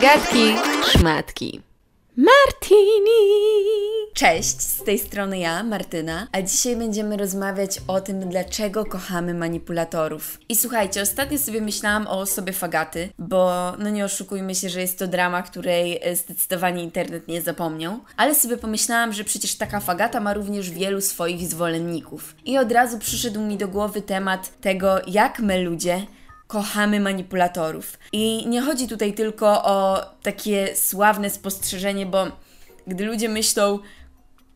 Gadki, szmatki. Martini! Cześć, z tej strony ja, Martyna, a dzisiaj będziemy rozmawiać o tym, dlaczego kochamy manipulatorów. I słuchajcie, ostatnio sobie myślałam o osobie Fagaty, bo no nie oszukujmy się, że jest to drama, której e, zdecydowanie internet nie zapomniał, ale sobie pomyślałam, że przecież taka Fagata ma również wielu swoich zwolenników. I od razu przyszedł mi do głowy temat tego, jak my ludzie kochamy manipulatorów. I nie chodzi tutaj tylko o takie sławne spostrzeżenie, bo gdy ludzie myślą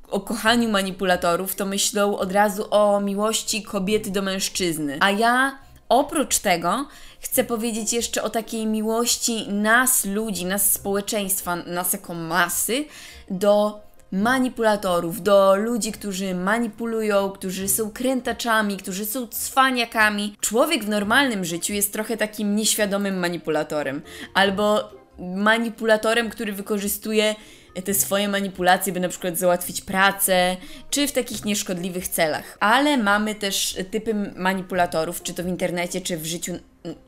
o kochaniu manipulatorów, to myślą od razu o miłości kobiety do mężczyzny. A ja oprócz tego chcę powiedzieć jeszcze o takiej miłości nas, ludzi, nas, społeczeństwa, nas jako masy, do manipulatorów, do ludzi, którzy manipulują, którzy są krętaczami, którzy są cwaniakami. Człowiek w normalnym życiu jest trochę takim nieświadomym manipulatorem, albo manipulatorem, który wykorzystuje te swoje manipulacje, by na przykład załatwić pracę, czy w takich nieszkodliwych celach. Ale mamy też typy manipulatorów, czy to w internecie, czy w życiu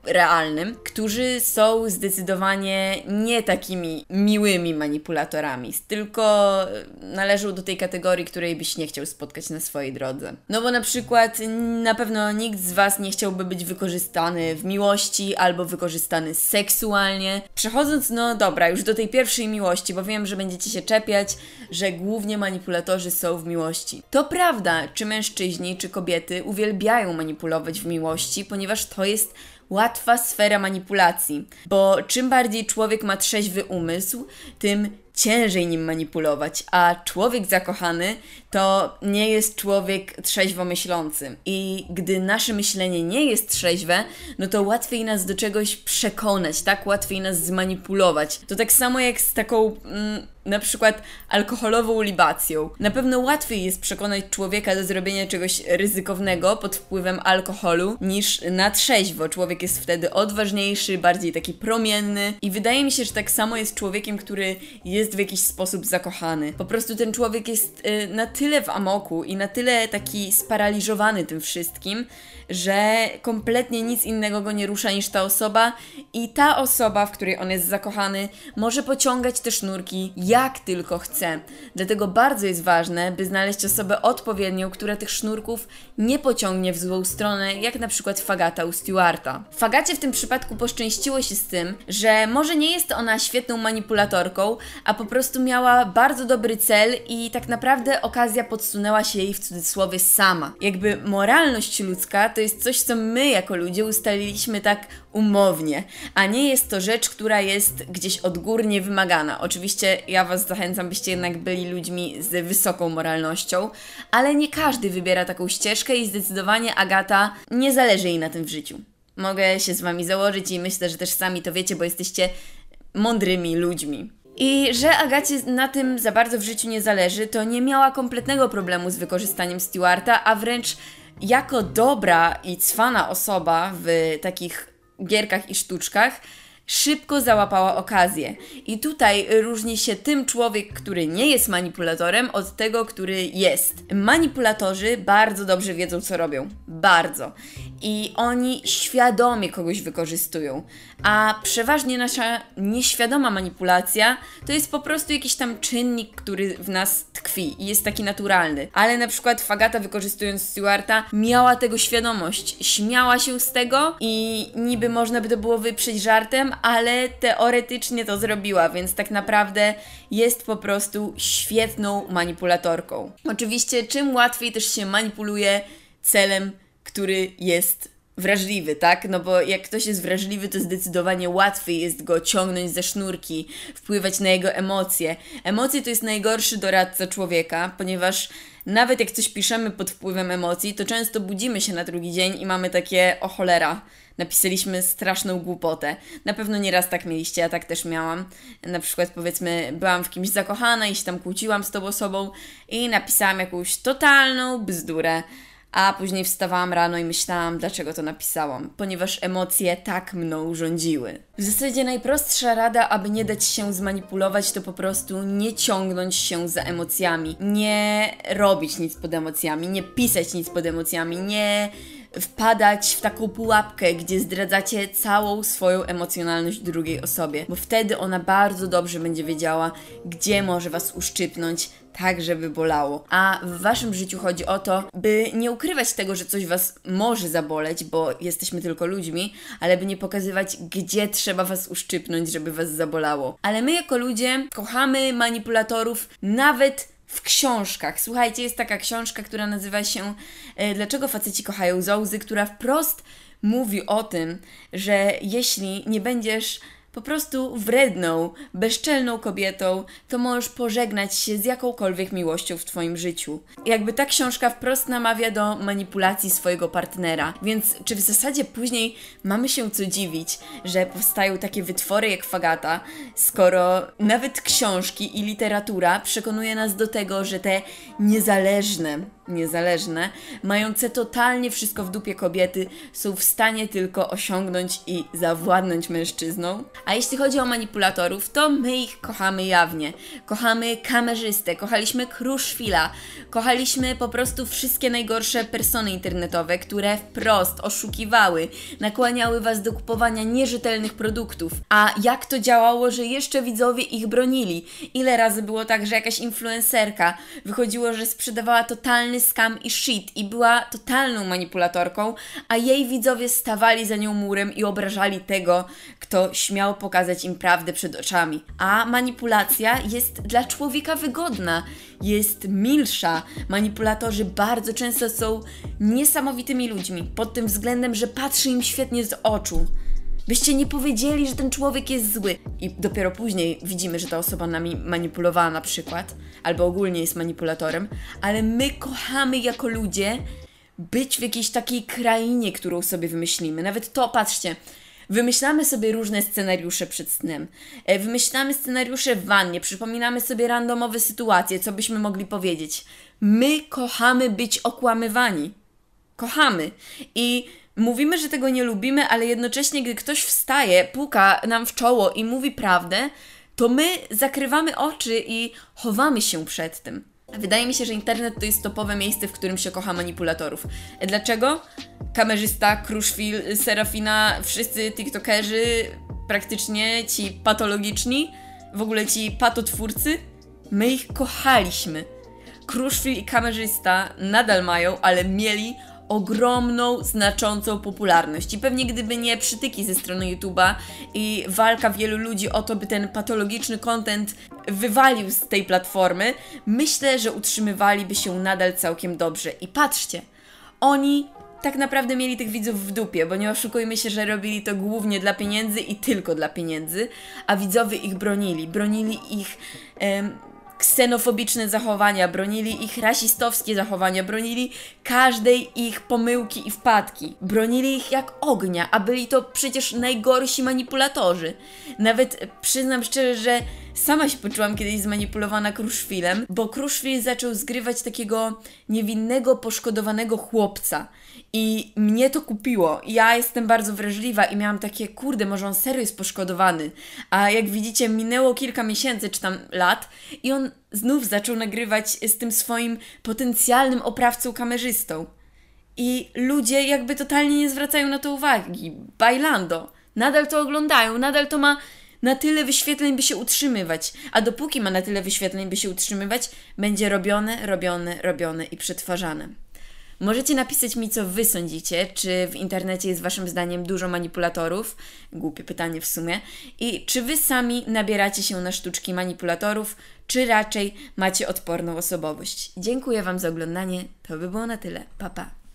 realnym, którzy są zdecydowanie nie takimi miłymi manipulatorami, tylko należą do tej kategorii, której byś nie chciał spotkać na swojej drodze. No bo na przykład na pewno nikt z Was nie chciałby być wykorzystany w miłości albo wykorzystany seksualnie. Przechodząc, no dobra, już do tej pierwszej miłości, bo wiem, że będziecie się czepiać, że głównie manipulatorzy są w miłości. To prawda, czy mężczyźni, czy kobiety uwielbiają manipulować w miłości, ponieważ to jest łatwa sfera manipulacji, bo czym bardziej człowiek ma trzeźwy umysł, tym ciężej nim manipulować, a człowiek zakochany to nie jest człowiek trzeźwo myślący. I gdy nasze myślenie nie jest trzeźwe, no to łatwiej nas do czegoś przekonać, tak? Łatwiej nas zmanipulować. To tak samo jak z taką mm, na przykład alkoholową libacją. Na pewno łatwiej jest przekonać człowieka do zrobienia czegoś ryzykownego pod wpływem alkoholu niż na trzeźwo. Człowiek jest wtedy odważniejszy, bardziej taki promienny i wydaje mi się, że tak samo jest człowiekiem, który jest w jakiś sposób zakochany. Po prostu ten człowiek jest y, na tyle w amoku i na tyle taki sparaliżowany tym wszystkim, że kompletnie nic innego go nie rusza niż ta osoba i ta osoba, w której on jest zakochany, może pociągać te sznurki jak tylko chce. Dlatego bardzo jest ważne, by znaleźć osobę odpowiednią, która tych sznurków nie pociągnie w złą stronę, jak na przykład Fagata u Stewarta. Fagacie w tym przypadku poszczęściło się z tym, że może nie jest ona świetną manipulatorką, a po prostu miała bardzo dobry cel i tak naprawdę okazja podsunęła się jej w cudzysłowie sama. Jakby moralność ludzka to jest coś, co my jako ludzie ustaliliśmy tak umownie, a nie jest to rzecz, która jest gdzieś odgórnie wymagana. Oczywiście ja Was zachęcam, byście jednak byli ludźmi z wysoką moralnością, ale nie każdy wybiera taką ścieżkę i zdecydowanie Agata nie zależy jej na tym w życiu. Mogę się z Wami założyć i myślę, że też sami to wiecie, bo jesteście mądrymi ludźmi. I że Agacie na tym za bardzo w życiu nie zależy, to nie miała kompletnego problemu z wykorzystaniem Stewarta, a wręcz jako dobra i cwana osoba w takich gierkach i sztuczkach szybko załapała okazję. I tutaj różni się tym człowiek, który nie jest manipulatorem, od tego, który jest. Manipulatorzy bardzo dobrze wiedzą, co robią. Bardzo. I oni świadomie kogoś wykorzystują. A przeważnie nasza nieświadoma manipulacja to jest po prostu jakiś tam czynnik, który w nas tkwi i jest taki naturalny. Ale na przykład Fagata wykorzystując Stewarta miała tego świadomość. Śmiała się z tego i niby można by to było wyprzeć żartem, ale teoretycznie to zrobiła, więc tak naprawdę jest po prostu świetną manipulatorką. Oczywiście, czym łatwiej też się manipuluje celem, który jest wrażliwy, tak? No bo jak ktoś jest wrażliwy, to zdecydowanie łatwiej jest go ciągnąć ze sznurki, wpływać na jego emocje. Emocje to jest najgorszy doradca człowieka, ponieważ nawet jak coś piszemy pod wpływem emocji, to często budzimy się na drugi dzień i mamy takie o cholera napisaliśmy straszną głupotę. Na pewno nieraz tak mieliście, ja tak też miałam. Na przykład powiedzmy, byłam w kimś zakochana i się tam kłóciłam z tą osobą i napisałam jakąś totalną bzdurę. A później wstawałam rano i myślałam, dlaczego to napisałam, ponieważ emocje tak mną rządziły. W zasadzie najprostsza rada, aby nie dać się zmanipulować, to po prostu nie ciągnąć się za emocjami, nie robić nic pod emocjami, nie pisać nic pod emocjami, nie wpadać w taką pułapkę, gdzie zdradzacie całą swoją emocjonalność drugiej osobie, bo wtedy ona bardzo dobrze będzie wiedziała, gdzie może was uszczypnąć, tak, żeby bolało. A w waszym życiu chodzi o to, by nie ukrywać tego, że coś was może zaboleć, bo jesteśmy tylko ludźmi, ale by nie pokazywać, gdzie trzeba was uszczypnąć, żeby was zabolało. Ale my jako ludzie kochamy manipulatorów nawet w książkach. Słuchajcie, jest taka książka, która nazywa się e, Dlaczego faceci kochają zołzy, która wprost mówi o tym, że jeśli nie będziesz po prostu wredną, bezczelną kobietą, to możesz pożegnać się z jakąkolwiek miłością w Twoim życiu. Jakby ta książka wprost namawia do manipulacji swojego partnera, więc czy w zasadzie później mamy się co dziwić, że powstają takie wytwory jak Fagata, skoro nawet książki i literatura przekonuje nas do tego, że te niezależne, niezależne, mające totalnie wszystko w dupie kobiety są w stanie tylko osiągnąć i zawładnąć mężczyzną. A jeśli chodzi o manipulatorów, to my ich kochamy jawnie. Kochamy kamerzystę, kochaliśmy Kruszwila, kochaliśmy po prostu wszystkie najgorsze persony internetowe, które wprost oszukiwały, nakłaniały was do kupowania nierzetelnych produktów. A jak to działało, że jeszcze widzowie ich bronili? Ile razy było tak, że jakaś influencerka wychodziło, że sprzedawała totalny scam i shit i była totalną manipulatorką, a jej widzowie stawali za nią murem i obrażali tego, kto śmiał pokazać im prawdę przed oczami. A manipulacja jest dla człowieka wygodna, jest milsza. Manipulatorzy bardzo często są niesamowitymi ludźmi pod tym względem, że patrzy im świetnie z oczu. Byście nie powiedzieli, że ten człowiek jest zły. I dopiero później widzimy, że ta osoba nami manipulowała na przykład, albo ogólnie jest manipulatorem, ale my kochamy jako ludzie być w jakiejś takiej krainie, którą sobie wymyślimy. Nawet to, patrzcie, Wymyślamy sobie różne scenariusze przed snem. E, wymyślamy scenariusze w wannie, przypominamy sobie randomowe sytuacje, co byśmy mogli powiedzieć. My kochamy być okłamywani. Kochamy. I mówimy, że tego nie lubimy, ale jednocześnie, gdy ktoś wstaje, puka nam w czoło i mówi prawdę, to my zakrywamy oczy i chowamy się przed tym. Wydaje mi się, że internet to jest topowe miejsce, w którym się kocha manipulatorów. Dlaczego? Kamerzysta, Kruszwil, Serafina, wszyscy TikTokerzy, praktycznie ci patologiczni, w ogóle ci patotwórcy, my ich kochaliśmy. Kruszwil i kamerzysta nadal mają, ale mieli ogromną, znaczącą popularność. I pewnie gdyby nie przytyki ze strony YouTube'a i walka wielu ludzi o to, by ten patologiczny content wywalił z tej platformy, myślę, że utrzymywaliby się nadal całkiem dobrze. I patrzcie, oni tak naprawdę mieli tych widzów w dupie, bo nie oszukujmy się, że robili to głównie dla pieniędzy i tylko dla pieniędzy, a widzowie ich bronili. Bronili ich. Em, ksenofobiczne zachowania, bronili ich rasistowskie zachowania, bronili każdej ich pomyłki i wpadki. Bronili ich jak ognia, a byli to przecież najgorsi manipulatorzy. Nawet przyznam szczerze, że sama się poczułam kiedyś zmanipulowana Kruszwilem, bo Kruszwil zaczął zgrywać takiego niewinnego, poszkodowanego chłopca. I mnie to kupiło. Ja jestem bardzo wrażliwa i miałam takie, kurde, może on serio jest poszkodowany. A jak widzicie, minęło kilka miesięcy czy tam lat i on znów zaczął nagrywać z tym swoim potencjalnym oprawcą kamerzystą. I ludzie jakby totalnie nie zwracają na to uwagi. Bailando. Nadal to oglądają, nadal to ma na tyle wyświetleń, by się utrzymywać. A dopóki ma na tyle wyświetleń, by się utrzymywać, będzie robione, robione, robione i przetwarzane. Możecie napisać mi, co Wy sądzicie, czy w internecie jest Waszym zdaniem dużo manipulatorów? Głupie pytanie w sumie. I czy Wy sami nabieracie się na sztuczki manipulatorów, czy raczej macie odporną osobowość? Dziękuję Wam za oglądanie. To by było na tyle. Pa, pa.